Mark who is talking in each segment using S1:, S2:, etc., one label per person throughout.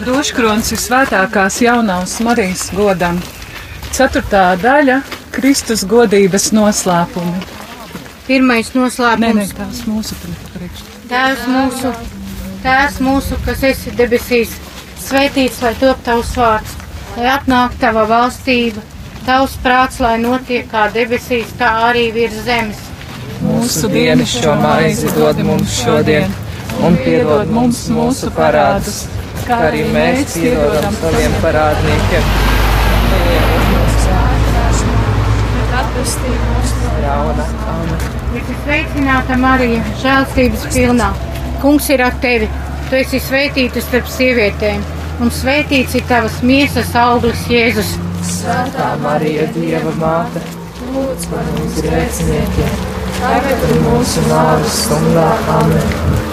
S1: Rožkrons ir svētākās jaunās Marijas godam. Ceturtā daļa - Kristus godības noslēpumi.
S2: Pirmais noslēpums.
S1: tās mūsu priekš.
S2: Tēvs mūsu, Tēvs mūsu, kas esi debesīs, svētīts lai top tavs vārds, lai atnāk tava valstība, tavs prāts, lai notiek kā debesīs, tā arī virs zemes.
S1: Mūsu dienascho maizi dod mums šodien, un piedod mums mūsu parādus, kā arī mēs piedodam saviem parādniekiem. Ļauna, amen.
S2: Esi sveicināta Marija, žēlstības pilnā. Kungs ir ar tevi, tu esi svētīta starp sievietēm, un svētīts ir tavas miesas auglis Jēzus.
S1: Svētā Marija, Dieva māte, lūdz par mums grēciniekiem, tagad ir mūsu nāves stundā, amen.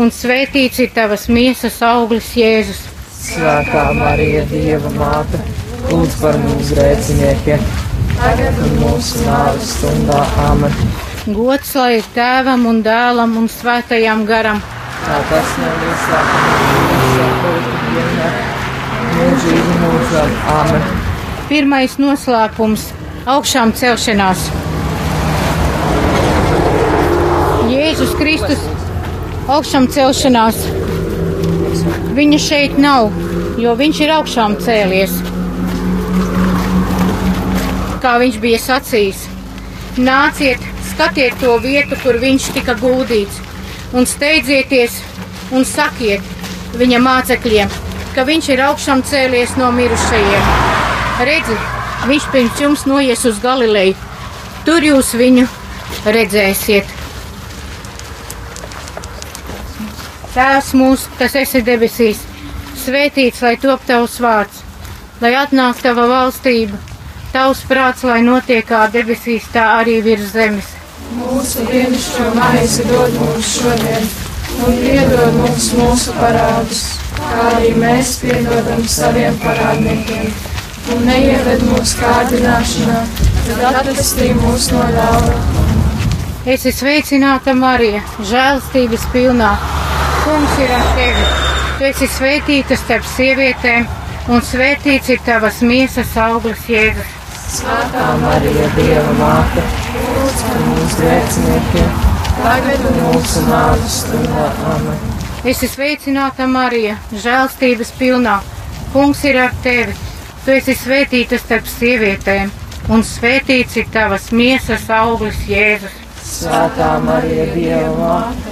S2: un svētīts ir tavas miesas auglis Jēzus.
S1: Svētā Marija, Dieva māte, lūdz par mums grēciniekiem, tagad ir mūsu nāves stundā, amen.
S2: Gods lai ir tēvam un dēlam un svētajam garam.
S1: Tā tas nav iesākums.
S2: Pirmais noslēpums - augšām celšanās. Jēzus Kristus augšām celšanās. Viņa šeit nav, jo viņš ir augšām cēlies. Kā viņš bija sacījis, nāciet, skatiet to vietu, kur viņš tika gūdīts, un steidzieties un sakiet viņa mācekļiem, ka viņš ir augšām cēlies no mirušajiem. Redzi, viņš pirms jums noies uz Galileju. Tur jūs viņu redzēsiet. Tēvs mūsu, kas esi debesīs, svētīts, lai top tavs vārds, lai atnāk tava valstība, tavs prāts, lai notiek kā debesīs, tā arī virs zemes.
S3: Mūsu dienascho maizi dod mums šodien, un piedod mums mūsu parādus, kā arī mēs piedodam saviem parādniekiem. Un neieved mūsu kārdināšanā, bet atvestī mūs no ļauna.
S2: Es esmu sveicināta Marija, žēlstības pilnā. Kungs ir ar tevi. Tu esi svētīta starp sievietēm, un svētīts ir tavas miesas auglis Jēzus.
S1: Svētā Marija, Dieva māte, lūdz par mums grēciniekiem, tagad ir mūsu nāves stundā, amen.
S2: Es esmu sveicināta Marija, žēlstības pilnā. Kungs ir ar tevi. Tu esi svētīta starp sievietēm, un svētīts ir tavas miesas auglis Jēzus.
S1: Svētā Marija, Dieva māte,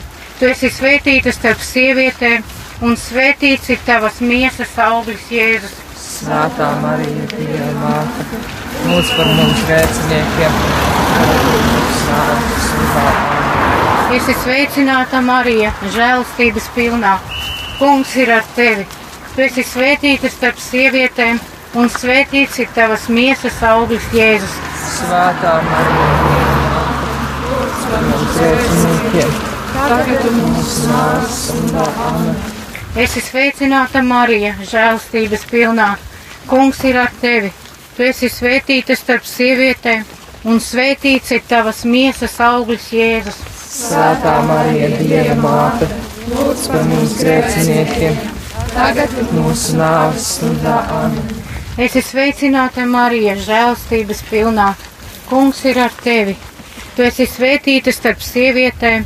S2: Tu esi svētīta starp sievietēm, un svētīts ir tavas miesas auglis Jēzus.
S1: Svētā Marija, Dieva māte, lūdz par mums grēciniekiem, tagad ir mūsu nāves stundā, amen.
S2: Es esmu sveicināta Marija, žēlstības pilnā. Kungs ir ar tevi. Tu esi svētīta starp sievietēm, un svētīts ir tavas miesas auglis Jēzus.
S1: Svētā Marija, Dieva māte, lūdz par mums grēciniekiem, tagad mūsu nāves stundā.
S2: Es esmu sveicināta Marija, žēlstības pilnā. Kungs ir ar tevi. Tu esi svētīta starp sievietēm, un svētīts ir tavas miesas auglis Jēzus.
S1: Svētā Marija, Dieva māte, lūdz par mums grēciniekiem, tagad mūsu nāves stundā.
S2: Es esmu sveicināta Marija, žēlstības pilnā. Kungs ir ar tevi. Tu esi svētīta starp sievietēm,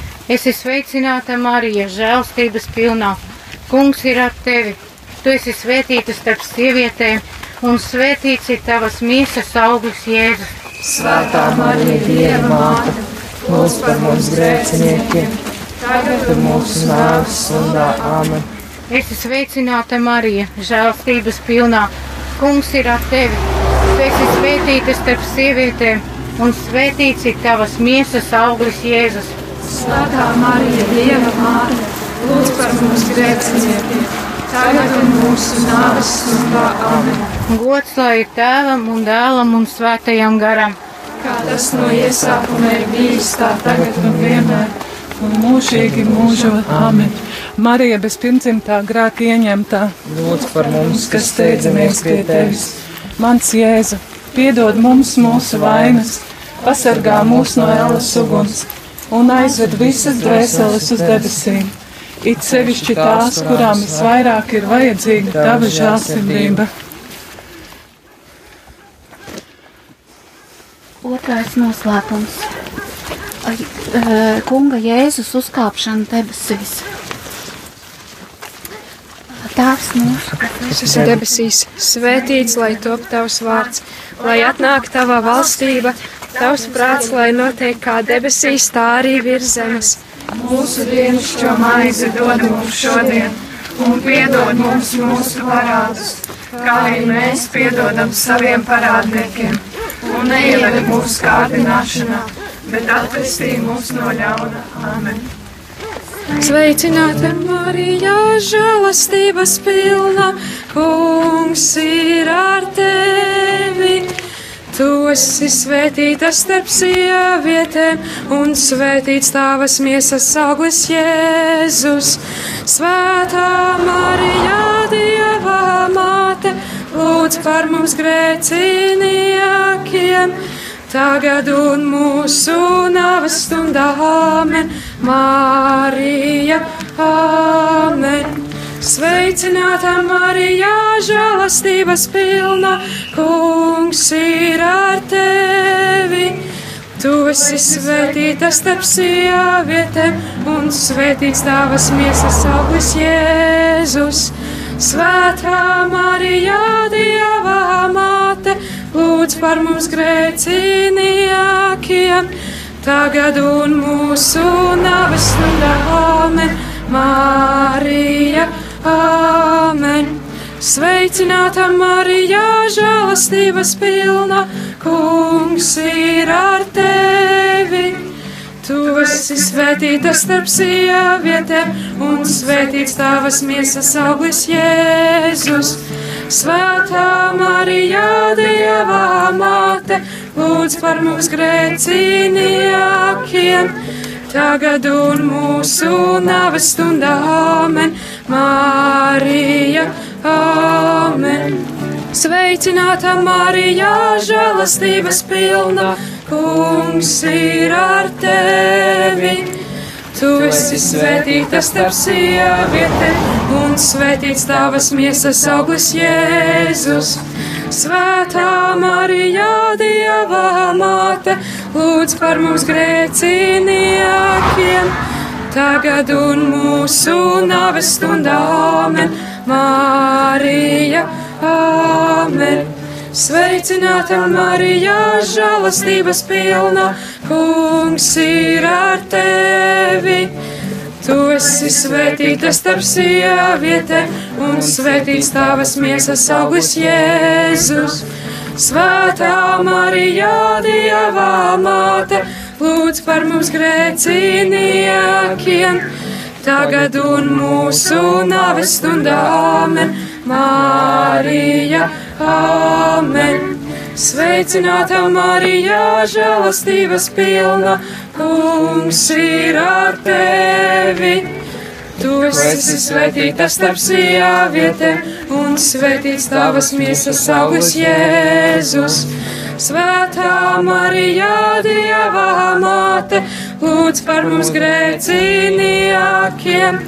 S2: Es esmu sveicināta Marija, žēlstības pilnā. Kungs ir ar tevi! Tu esi svētīta starp sievietēm, un svētīts ir tavas miesas auglis Jēzus.
S4: Svētā Marija, Dieva māte, lūdz par mums grēciniekiem, tagad un mūsu nāves stundā. Āmen!
S2: Es esmu sveicināta Marija, žēlstības pilnā. Kungs ir ar tevi. Tu esi svētīta starp sievietēm, un svētīts ir tavas miesas auglis Jēzus.
S3: Svētā Marija, Dieva māte, lūdz par mums grēciniekiem, tagad un mūsu nāves stundā. Āmen!
S2: Gods lai ir tēvam un dēlam un svētajam garam.
S3: Kā tas no iesākuma ir bijis, tā tagad un vienmēr.
S4: un mūžīgi mūžot. Āmen! Marija bez pirmdzimtā grēka ieņemtā, lūdz par mums, kas steidzamies pie tevis. Mans Jēzu, piedod mums mūsu vainas, pasargā mūs no ēlas uguns un aizved visas dvēseles uz debesīm. It sevišķi tās, kurām visvairāk ir vajadzīga tava žēlsirdība.
S5: Otrais noslēpums. Eh, Kunga Jēzus uzkāpšana debesīs. Tēvs mūsu,
S3: kas esi debesīs, svētīts lai top tavs vārds, lai atnāk tava valstība, tavs prāts, lai notiek kā debesīs, tā arī virs zemes. Mūsu dienascho maizi dod mums šodien, un piedod mums mūsu parādus, kā arī mēs piedodam saviem parādniekiem, un neieved mūsu kārdināšanā, bet atpestī mūs no ļauna. Amen! Sveicināta Marija, žēlastības pilna, kungs ir ar tevi. Tu esi svētīta starp sievietēm, un svētīts tavas miesas auglis Jēzus. Svētā Marija, Dieva māte, lūdz par mums grēciniekiem tagad un mūsu nāves stundā. Amen, Marija, Amen. Sveicināta Marija, žēlastības pilna, kungs ir ar tevi. Tu esi svētīta starp sievietēm, un svētīts tavas miesas auglis Jēzus. Svētā Marija, Dieva māte, lūdz par mums grēciniekiem, tagad un mūsu nāves stundā. Amen, Marija, Amen. Sveicināta Marija, žēlastības pilna, kungs ir ar tevi. Tu esi svētīta starp sievietēm, un svētīts tavas miesas auglis Jēzus. Svētā Marija, Dieva māte, lūdz par mums grēciniekiem, tagad un mūsu nāves stundā. Amen, Marija, Amen. Sveicināta Marija, žēlastības pilna, kungs ir ar tevi. Tu esi svētīta starp sievietēm, un svētīts tavas miesas auglis Jēzus. Svētā Marija, Dieva māte, lūdz par mums grēciniekiem, tagad un mūsu nāves stundā. Amen, Marija, Amen. Sveicināta Marija, žēlastības pilna, kungs ir ar tevi. Tu esi svētīta starp sievietēm, un svētīts tavas miesas auglis Jēzus. Svētā Marija, Dieva māte, lūdz par mums grēciniekiem, tagad un mūsu nāves stundā. Amen, Marija, Amen. Sveicināta Marija, žēlastības pilna, kungs ir ar tevi. Tu esi svētīta starp sievietēm, un svētīts tavas miesas augurs Jēzus. Svētā Marija, Dieva māte, lūdz par mums grēcīniekiem,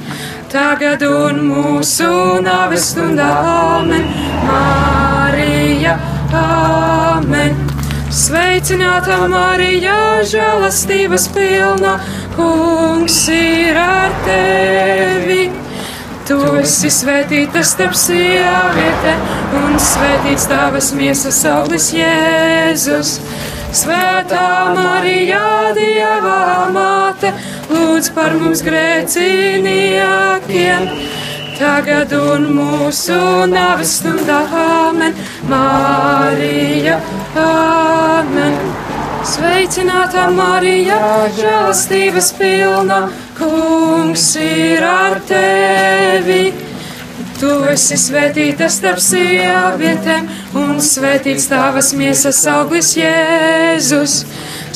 S3: tagad un mūsu nāves stundā. Amen. Marija, Amen. Sveicināta Marija, žēlastības pilna, kungs ir ar tevi. Tu esi svētīta starp sievietēm, un svētīts tavas miesas auglis Jēzus. Svētā Marija, Dieva māte, lūdz par mums grēciniekiem, tagad un mūsu nāves stundā. Amen, Marija, Amen. Sveicināta Marija, žēlastības pilna, kungs ir ar tevi. Tu esi svētīta starp sievietēm, un svētīts tavas miesas auglis Jēzus.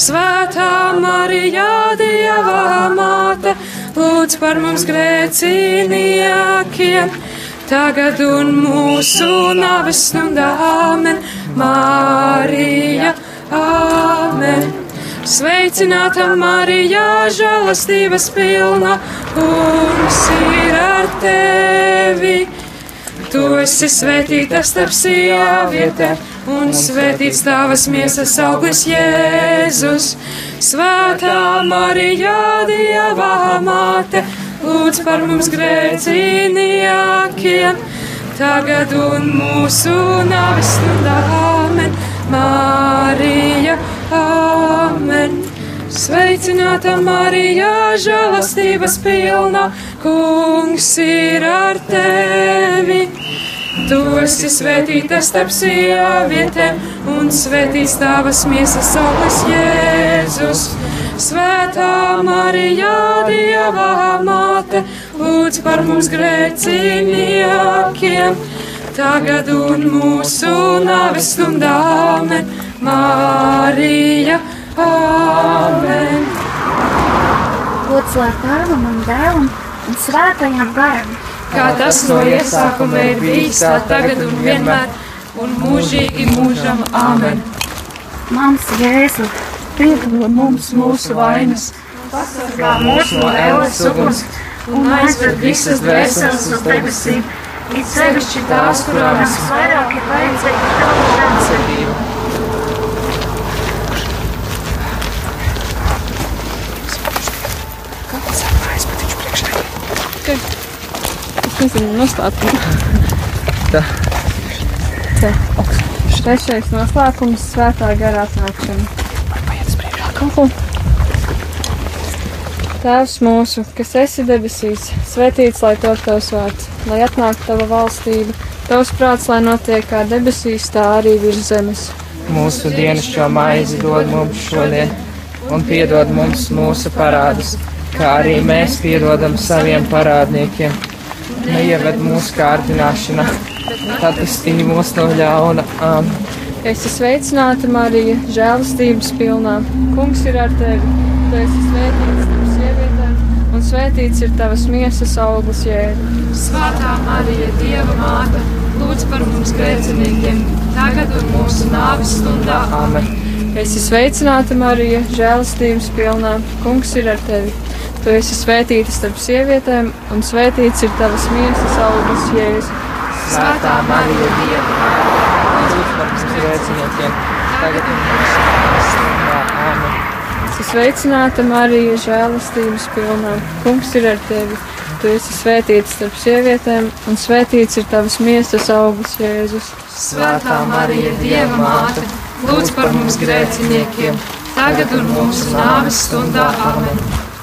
S3: Svētā Marija, Dieva māte, lūdz par mums grēciniekiem, tagad un mūsu nāves stundā. Amen, Sveicināta Marija, žēlastības pilna, kungs ir ar tevi. Tu esi svētīta starp sievietēm, un svētīts tavas miesas auglis Jēzus. Svētā Marija, Dieva māte, lūdz par mums grēciniekiem, tagad un mūsu nāves stundā. Amen. Marija, Amen. Sveicināta Marija, žēlastības pilna, kungs ir ar tevi. Tu esi svētīta starp sievietēm, un svētīts tavas miesas auglis Jēzus. Svētā Marija, Dieva māte, lūdz par mums grēciniekiem, tagad un mūsu nāves stundā. Marija, Amen.
S5: Gods lai tēvam un dēlam un svētajam garam.
S3: Kā tas no iesākuma ir bijis, tā tagad un vienmēr, un mūžīgi mūžam. Amen.
S5: Mans Jēzu,
S3: Piedod mums mūsu vainas, pasargā mūs no ēles uguns un aizved visas dvēseles uz debesīm, it sevišķi tās, kurām visvairāk ir vajadzīga tava žēlsirdība.
S6: Nezinu, noslēpumu.
S1: Tā.
S6: Tā. Trešais noslēpums - svētā garā atnākšana. Kaut Tēvs mūsu, kas esi debesīs, svētīts lai top tavs vārds, lai atnāktu tava valstība, tavs prāts, lai notiek kā debesīs, tā arī virs zemes.
S1: Mūsu dienascho maizi dod mums šodien, un piedod mums mūsu parādus, kā arī mēs piedodam saviem parādniekiem. Neieved mūsu kārdināšanā, tad iztīm mūs no ļauna. Amen.
S6: Esi sveicināta, Marija, žēlastības pilnā. Kungs ir ar tevi. Tu esi svētīts starp sievietēm, un svētīts ir tavas miesas augurs jēzus.
S3: Svētā Marija, Dieva māte, lūdz par mums grēciniekiem, tagad un mūsu nāves stundā.
S1: Amen.
S6: Esi sveicināta, Marija, žēlastības pilnā. Kungs ir ar tevi. Tu esi svētīta starp sievietēm, un svētīts ir tavas miesas augurs jēzus.
S3: Svētā Marija, Dieva māte,
S1: Lūdzu par mums grēciniekiem, tagad un mūsu stundā.
S6: Esi sveicināta, Marija, žēlastības pilnā. Kungs ir ar tevi. Tu esi svētīta starp sievietēm, un svētīts ir tavas miesas augurs jēzus.
S3: Svētā Marija, Dieva māte, lūdz par mums grēciniekiem, tagad un mūsu nāves stundā. Amen.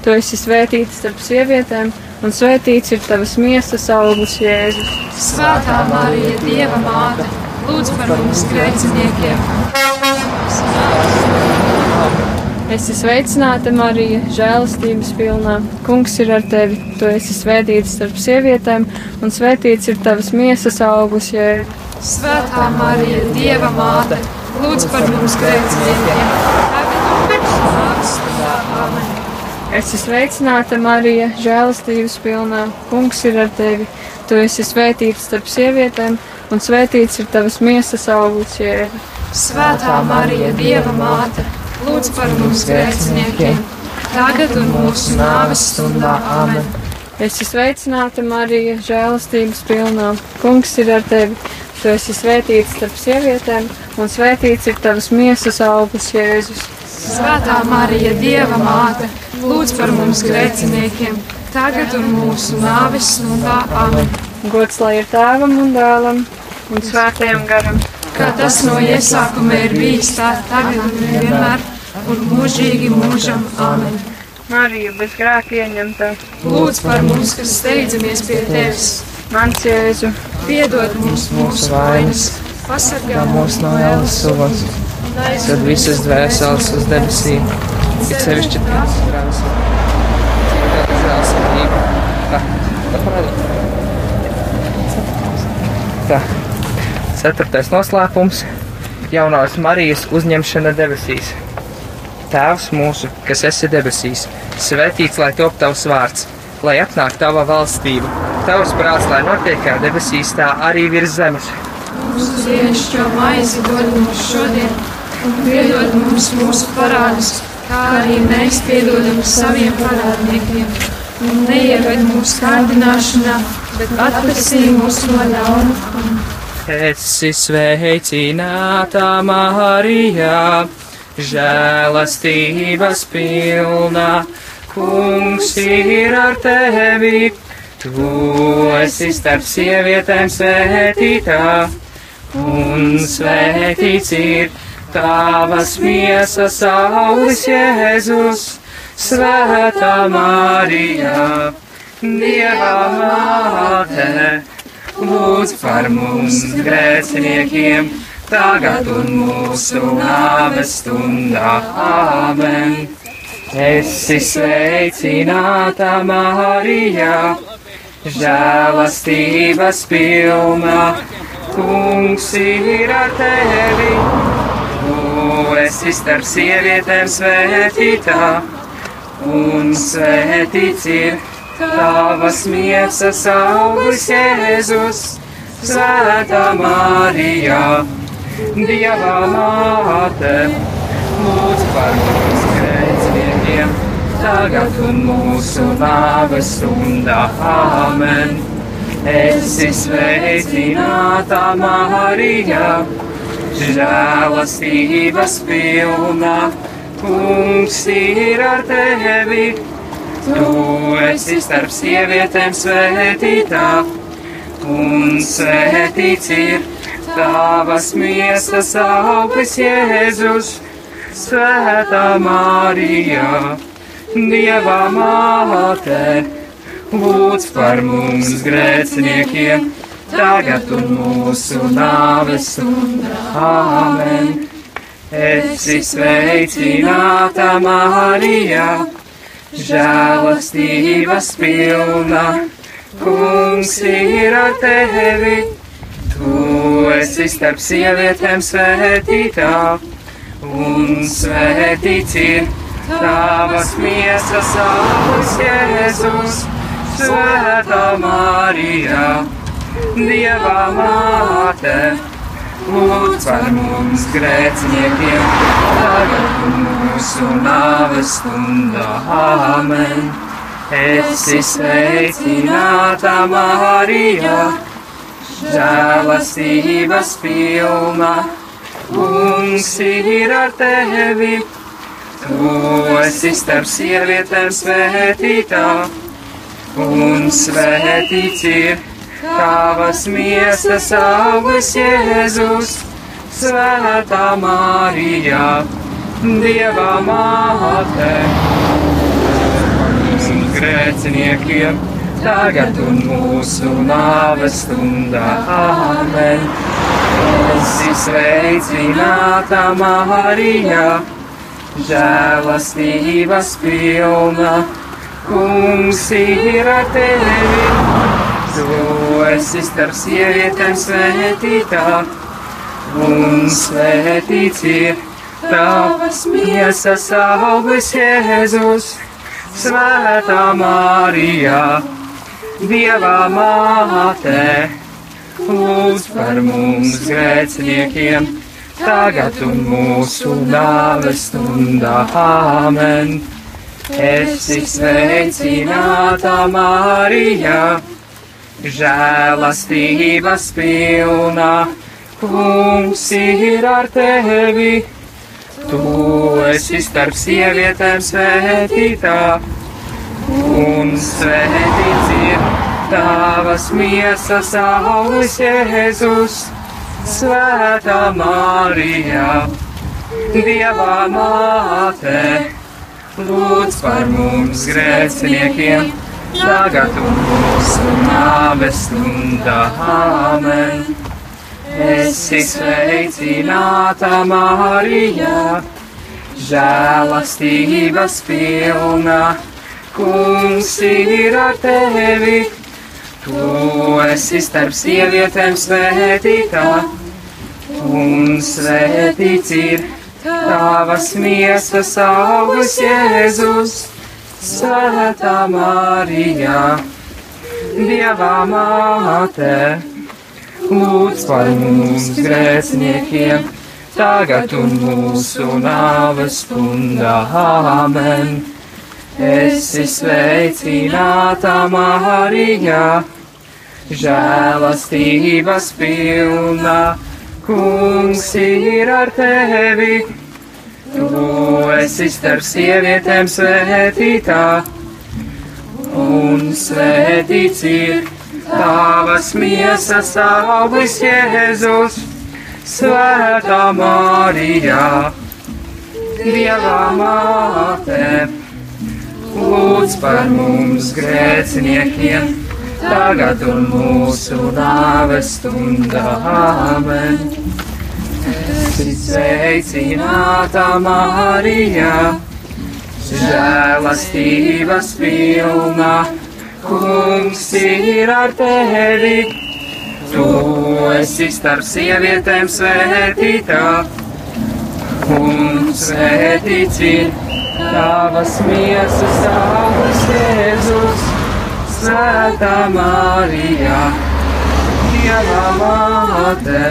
S6: Tu esi svētīta starp sievietēm, un svētīts ir tavas miesas augurs, Jēzus.
S3: Svētā Marija, Dieva māte, lūdz par mums grēciniekiem.
S6: Esi sveicināta, Marija, žēlastības pilnā. Kungs ir ar tevi. Tu esi svētīta starp sievietēm, un svētīts ir tavas miesas augurs, Jēzus.
S3: Svētā Marija, Dieva māte, lūdz par mums grēciniekiem. Tagad un mūsu nāves stundā. Amen!
S6: Esi sveicināta, Marija, žēlastības pilnā. Kungs ir ar tevi. Tu esi svētīta starp sievietēm, un svētīts ir tavas miesas augurs, Jēzus.
S3: Svētā Marija, Dieva māte, lūdz par mums grēciniekiem, tagad un mūsu nāves stundā. Amen!
S6: Esi sveicināta, Marija, žēlastības pilnā. Kungs ir ar tevi. Tu esi svētīta starp sievietēm, un svētīts ir tavas miesas augurs, Jēzus.
S3: Svētā Marija, Dieva māte, lūdz par mums grēciniekiem, tagad un mūsu nāves stundā. Amen!
S6: Gods lai ir tēvam un dēlam un svētajam garam.
S3: Kā tas no iesākuma ir bijis, tā tagad un vienmēr un mūžīgi mūžam. Amen!
S6: Marija bez grēka ieņemta.
S3: Lūdz par mums, kas steidzamies pie tevis,
S6: Mans Jēzu,
S3: piedod mums mūsu vainas, pasargā
S1: mūs no ēlas suvas, tad visas dvēseles uz debesīm, it sevišķi tās grāmas. Tā, tā parādi. Tā. Ceturtais noslēpums - jaunās Marijas uzņemšana debesīs. Tēvs mūsu, kas esi debesīs, svētīts lai top tavs vārds, lai atnāk tava valstība, tavs prāts, lai notiek kā debesīs, tā arī virs zemes.
S3: mūsu dienascho maizi dod mums šodien, un piedod mums mūsu parādus, kā arī mēs piedodam saviem parādniekiem. Un neieved mūsu kārdināšanā, bet atvesī mūs no ļauna.
S1: Esi sveicināta, Marijā, žēlastības pilnā. Kungs ir ar tevi, tu esi starp sievietēm svētītā, un svētīts ir tavas miesas aulis Jēzus, Svētā Marija, Dieva māte lūdz par mums grēciniekiem, tagad un mūsu nāves stundā. Āmen! Esi sveicināta, Marija, žēlastības pilna, kungs ir ar tevi. Esi starp sievietēm svētītā, un svētīts ir tavas miesas augurs Jēzus, Svētā Marija, Dieva māte, lūdz par mums grēciniekiem, tagad un mūsu nāves stundā. Āmen! Esi sveicināta Marija, žēlastības pilna, kungs ir ar tevi. Tu esi starp sievietēm svētītā, un svētīts ir tavas miesas auglis Jēzus, Svētā Marija, Dieva māte, lūdz par mums grēciniekiem, tagad un mūsu nāves stundā. Āmen! Esi sveicināta Marija! žēlastības pilna, kungs ir ar tevi. Tu esi starp sievietēm svētītā, un svētīts ir tavas miesas augurs Jēzus, Svētā Marija, Dieva māte lūdz par mums grēciniekiem, tagad mūsu nāves stundā. Āmen! Esi sveicināta, Marija, žēlastības pilna, kungs ir ar tevi. Tu esi starp sievietēm svētītā, un svētīts ir tavas miesas augurs Jēzus, svētā Mārijā, Dieva māte. Grēciniekiem tagad un mūsu nāves stundā. Āmen! Esi sveicināta Marijā, žēlastības pilna, kungs ir ar tevi. Tu esi starp sievietēm svētītā, un svētīts ir tavas miesas augurs Jēzus, svētā Marijā. Dieva māte, lūdz par mums grēciniekiem, tagad un mūsu nāves stundā. Āmen! Esi sveicināta Marijā, žēlastības pilna, kungs ir ar tevi. Tu esi starp sievietēm svētītā. Un svētīts ir tavas miesas augurs Jēzus, svētā Mārijā, Dieva māte, lūdz par mums grēciniekiem, tagad nāves stundā. Āmen! Esi sveicināta Mārijā, žēlastības pilna kungs ir ar tevi. Tu esi starp sievietēm svētītā, un svētīts ir tavas miesas augurs Jēzus, Svētā Mārijā, Dieva māte, lūdz par mums grēciniekiem, tagad un mūsu nāves stundā. Āmen! Esi sveicināta Marijā, žēlastības pilna, kungs ir ar tevi. Tu esi starp sievietēm svētītā, un svētīts ir tavas miesas augurs Jēzus, svētā Marijā, Dieva māte lūdz par mums grēciniekiem, tagad un mūsu nāves stundā. Āmen! Esi sveicināta Marijā, žēlastības pilna, kungs ir ar tevi. Tu esi starp sievietēm svētītā, un svētīts ir tavas miesas augurs Jēzus, Svētā Mārijā, Dieva māte,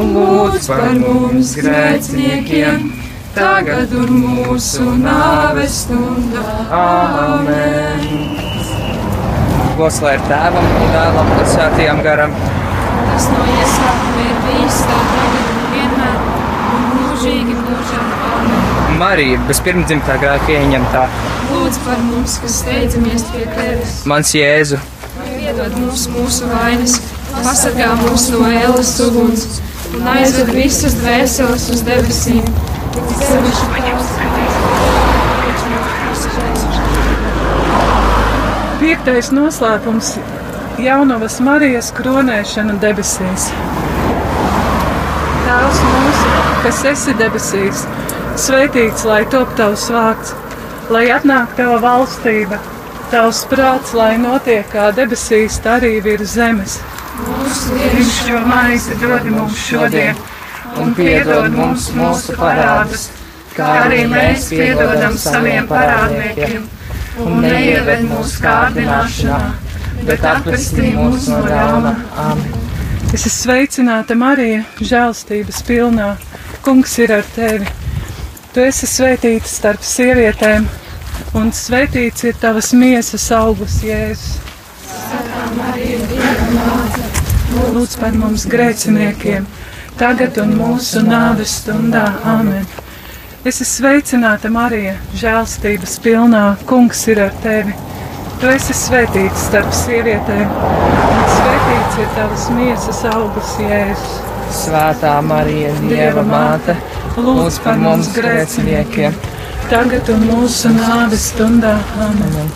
S1: lūdz par mums grēciniekiem, tagad un mūsu nāves stundā. Āmen! Goslē ir tēvam un dēlam un svētījam garam.
S3: Tas no iesākuma ir bijis tā tagad un vienmēr un mūžīgi mūžam. Āmen.
S1: Marija, bez pirmdzimtā grēka ieņemtā.
S3: Lūdz par mums, kas steidzamies pie tevis.
S1: Mans Jēzu,
S3: Piedod mums mūsu vainas, pasargā mūs no ēlas uguns un aizved visas dvēseles uz debesīm.
S4: Piektais noslēpums - Jaunavas Marijas kronēšana debesīs. Tēvs mūsu, kas esi debesīs, svētīts lai top tavs vārds, lai atnāk tava valstība, tavs prāts, lai notiek kā debesīs, tā arī virs zemes. Viņš šo maizi dod mums šodien, un piedod mums mūsu parādus, kā arī mēs piedodam saviem parādniekiem, un neieved mūsu kārdināšanā, bet atpestī mūs no ļauna. Amen. Es esmu sveicināta Marija, žēlstības pilnā. Kungs ir ar tevi. Tu esi svētīta starp sievietēm, un svētīts ir tavas miesas augurs, Jēzus. Lūdz par mums grēciniekiem, tagad un mūsu nāves stundā. Amen! Es esmu sveicināta, Marija, žēlstības pilnā, kungs ir ar tevi. Tu esi svētīts starp sievietēm, un svētīts ir tavas miesas augurs, Jēzus.
S1: Svētā Marija, Dieva māte, lūdz par mums grēciniekiem,
S4: tagad un mūsu nāves stundā. Amen!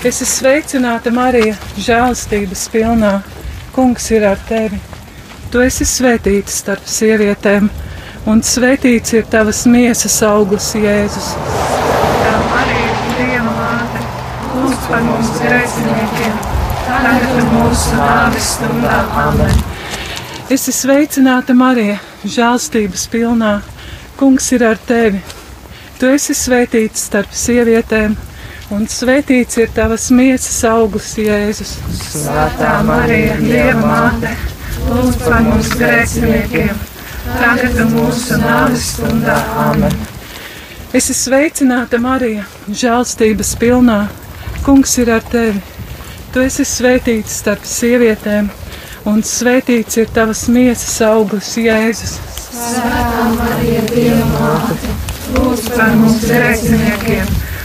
S4: Es esmu sveicināta, Marija, žēlstības pilnā, kungs ir ar tevi. Tu esi svētīts starp sievietēm, un svētīts ir tavas miesas augurs, Jēzus. Tā Marija, Dieva māte, lūdz par mums grēciniekiem, tagad un mūsu nāves stundā. Amen! Es esmu sveicināta, Marija, žēlstības pilnā, kungs ir ar tevi. Tu esi svētīts starp sievietēm, un svētīts ir tavas miesas augurs, Jēzus.
S1: Svētā
S4: Marija, Dieva māte, lūdz par mums grēciniekiem, tagad mūsu nāves stundā. Amen! Es esmu sveicināta, Marija, žēlstības pilnā, kungs ir ar tevi. Tu esi svētīts starp sievietēm, un svētīts ir tavas miesas augurs, Jēzus.
S3: Svētā Marija, Dieva māte, lūdz par mums grēciniekiem,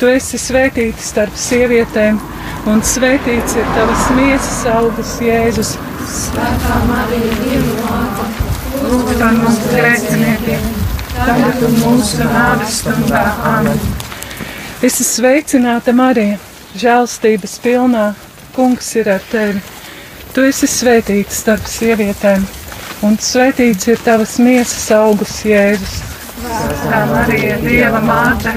S4: Tu esi svētīta starp sievietēm, un svētīts ir tavas miesas augurs, Jēzus.
S3: Svētā Marija, Dieva māte,
S4: Lūdz par mums grēciniekiem, tagad un mūsu nāves stundā. Amen. Es esmu sveicināta, Marija, žēlstības pilnā. Kungs ir ar tevi. Tu esi svētīta starp sievietēm, un svētīts ir tavas miesas augurs, Jēzus. Svētā Marija, Dieva māte,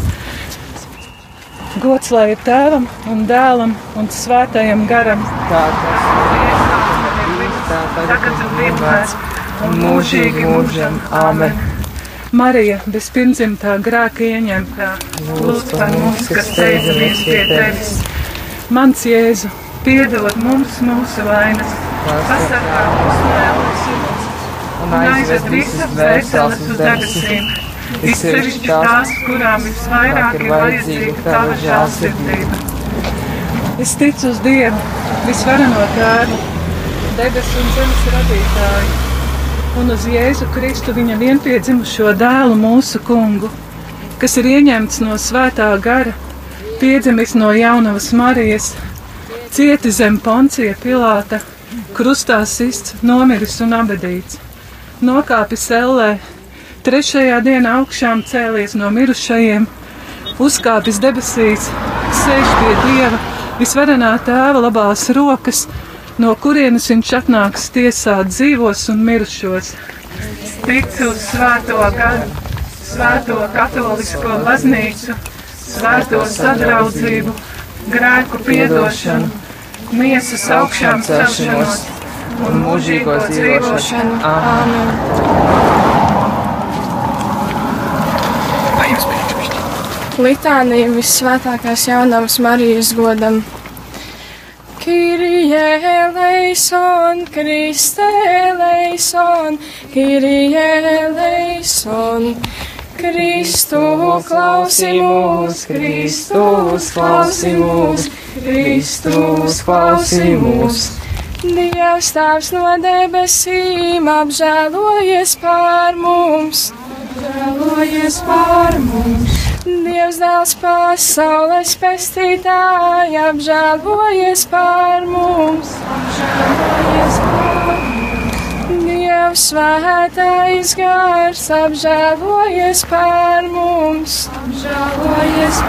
S4: Gods lai ir tēvam un dēlam un svētajam garam.
S1: Kā tas ir tā tagad un vienmēr, un mūžīgi mūžam. Amen.
S4: Marija, bezpirmzimtā grēka ieņemtā, lūdz par mums, kas steidzamies pie tevis. Mans Jēzu, piedod mums mūsu vainas, pasargā mūs no ēlas uguns un aizved visas dvēseles uz debesīm. Izsevišķi tās, kurām visvairāk ir vajadzīga tava žēlsirdība. Es ticu uz Dievu, visvarano tēvu, debesu un zemes radītāju, un uz Jēzu Kristu viņa vienpiedzimušo dēlu mūsu kungu, kas ir ieņemts no svētā gara, piedzimis no jaunavas Marijas, cieti zem poncija Pilāta, krustā sists, nomiris un abedīts, nokāpis ellē, trešajā dienā augšām cēlies no mirušajiem, uzkāpis debesīs, sēž pie Dieva, visvarenā tēva labās rokas, no kurienes viņš atnāks tiesāt dzīvos un mirušos. Ticu uz svēto garu, svēto katolisko baznīcu, svēto sadraudzību, grēku piedošanu, miesas augšām celšanos un mūžīgo dzīvošanu.
S1: Amen.
S7: Litānija visvētākās jaunās Marijas godam. Kyrie eleison, Kriste eleison, Kyrie eleison. Kristu klausimus, Kristus klausimus, Kristus klausimus. Dievs tēvs no debesīm apžēlojies pār mums, apžēlojies pār mums. Dievs dēls pasaules pestītāji apžēlojies pār mums, apžēlojies pār mums. Tēvs svētais gars apžēlojies par mums.
S3: Apžēlojies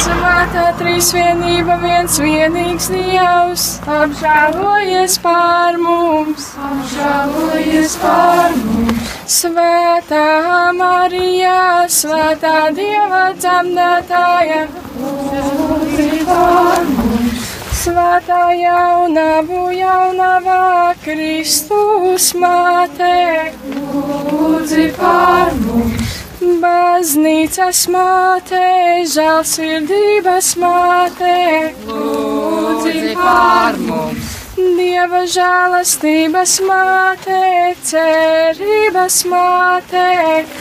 S7: Svētā trīsvienība viens vienīgs Dievs apžēlojies par mums.
S3: Apžēlojies par mums.
S7: Svētā Marija, svētā Dieva dzemdētāja,
S3: Lūdzi par mums.
S7: svētā jaunavu jaunavā Kristus māte,
S3: Lūdzi par mums.
S7: Baznīcas māte, žēlsirdības māte,
S3: Lūdzi par mums.
S7: Dieva žēlastības māte, cerības māte,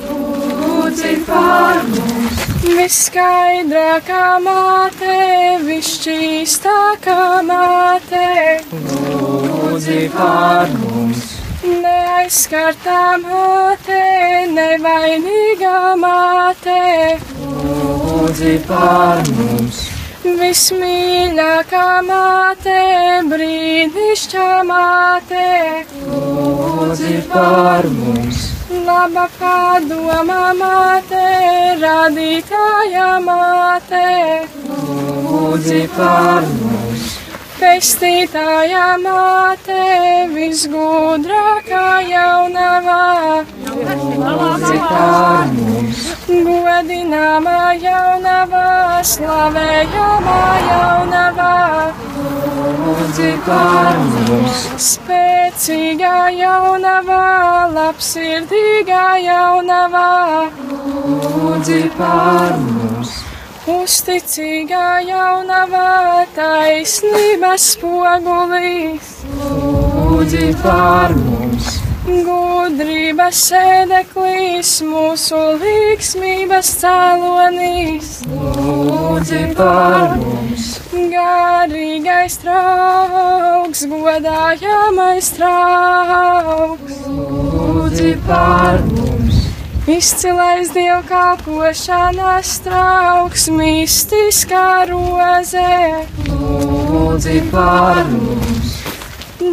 S3: Lūdzi par mums.
S7: viskaidrākā māte, visšķīstākā māte,
S1: Lūdzi par mums,
S7: neaizskartā māte, nevainīgā māte,
S1: lūdzi par mums,
S7: vismīļākā māte, brīnišķā māte.
S1: lūdzi par mums,
S7: Laba padoma māte, radītāja māte,
S1: lūdzi par mums,
S7: pestītāja māte, visgudrākā jaunavā,
S1: lūdzi par mums,
S7: godināmā jaunavā, slavējamā jaunavā,
S1: lūdzi par mums,
S7: spēcīgā jaunavā, labsirdīgā jaunavā.
S1: lūdzi par mums,
S7: Uzticīgā jaunavā taisnības spogulīs,
S1: lūdzi par mums,
S7: gudrības sēdeklīs, mūsu līgsmības cēlonīs,
S1: lūdzi par mums,
S7: garīgais trauks, godājamais trauks,
S1: lūdzi par mums,
S7: izcilais dievkalpošanas trauks, mistiskā rozē.
S1: lūdzi par mums,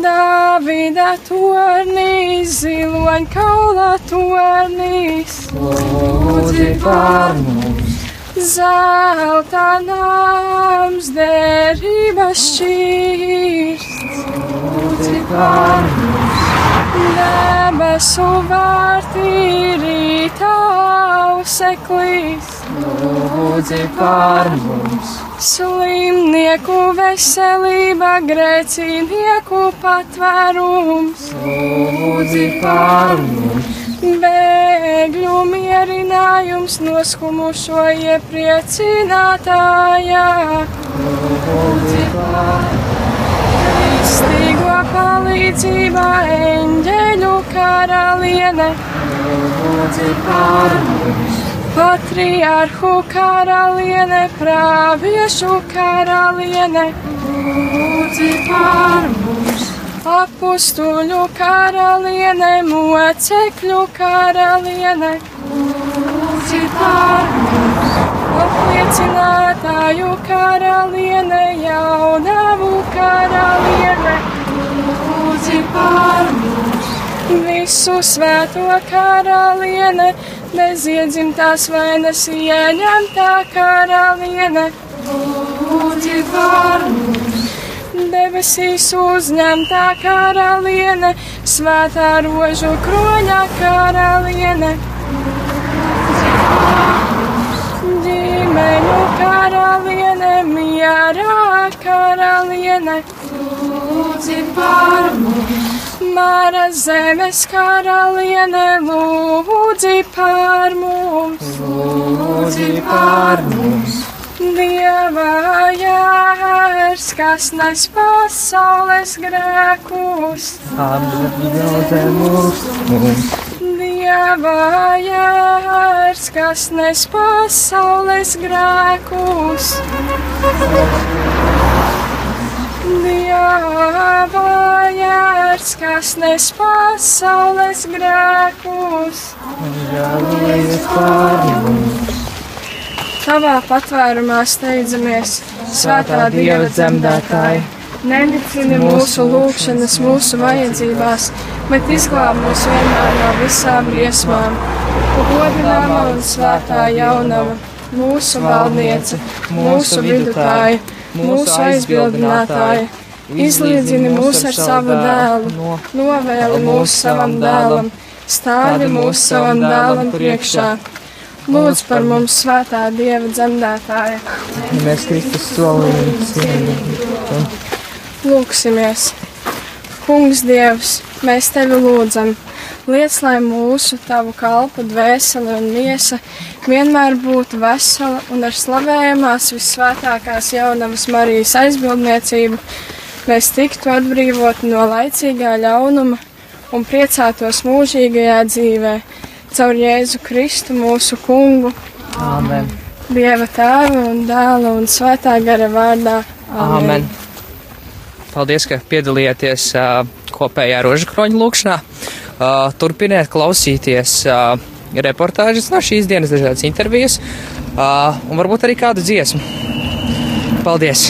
S7: Dāvida tornīs, ziloņkaula tornīs,
S1: lūdzi par mums,
S7: zelta nams, derības šķīrs,
S1: lūdzi par mums,
S7: debesu vārtī auseklīs,
S1: lūdzi par mums,
S7: slimnieku veselība, grēcinieku patvērums.
S1: lūdzi par mums,
S7: Bēgļu mierinājums noskumušo iepriecinātājā,
S1: lūdzi par
S7: kristīgo palīdzība, eņģeļu karaliene,
S1: lūdzi par mums,
S7: patriarhu karaliene, praviešu karaliene,
S3: Lūdzi par mums.
S7: apustuļu karaliene, mocekļu karaliene.
S3: Lūdzi par mums.
S7: Apliecinātāju karaliene, jaunavu karaliene,
S3: Lūdzi par mums.
S7: Visu svēto karaliene, bez iedzimtās vainas ieņemtā karaliene,
S3: Lūdzi par mums.
S7: debesīs uzņemtā karaliene, svētā rožu kroņa karaliene. Ģimeņu karaliene, mierā karaliene,
S3: Lūdzi par mums.
S7: Māra zemes karaliene, lūdzi par mums.
S1: lūdzi par mums,
S7: Dieva jārs, kas nes pasaules grēkus.
S1: apdraudē mūs, mums,
S7: Dieva jārs, kas nes pasaules grēkus. Dieva jārs, kas nes pasaules grēkus.
S1: žēlojies par mums,
S7: Tavā patvērumā steidzamies, Svētā Dieva dzemdētāja, Nenicini mūsu lūgšanas, mūsu vajadzībās, bet izglāb mūs vienmēr no visām briesmām. Godināmā un svētā jaunava, mūsu valdniece, mūsu vidutāja, mūsu aizbildinātāja, izlīdzini mūs ar savu dēlu, novēli mūs savam dēlam, stāvi mūs savam dēlam priekšā. Lūdz par mums svētā Dieva dzemdētāja.
S1: Mēs Kristus solījām
S7: Lūksimies! Kungs Dievs, mēs tevi lūdzam! Liec, lai mūsu tavu kalpu dvēsele un miesa vienmēr būtu vesela un ar slavējamās visvētākās jaunavas Marijas aizbildniecību mēs tiktu atbrīvoti no laicīgā ļaunuma un priecātos mūžīgajā dzīvē caur Jēzu Kristu mūsu kungu.
S1: Āmen.
S7: Dieva tēva un dēla un svētā gara vārdā.
S1: Āmen. Paldies, ka piedalījāties uh, kopējā rožakroņa lūkšanā. Uh, turpiniet klausīties uh, reportāžas no šīs dienas dažādas intervijas uh, un varbūt arī kādu dziesmu. Paldies!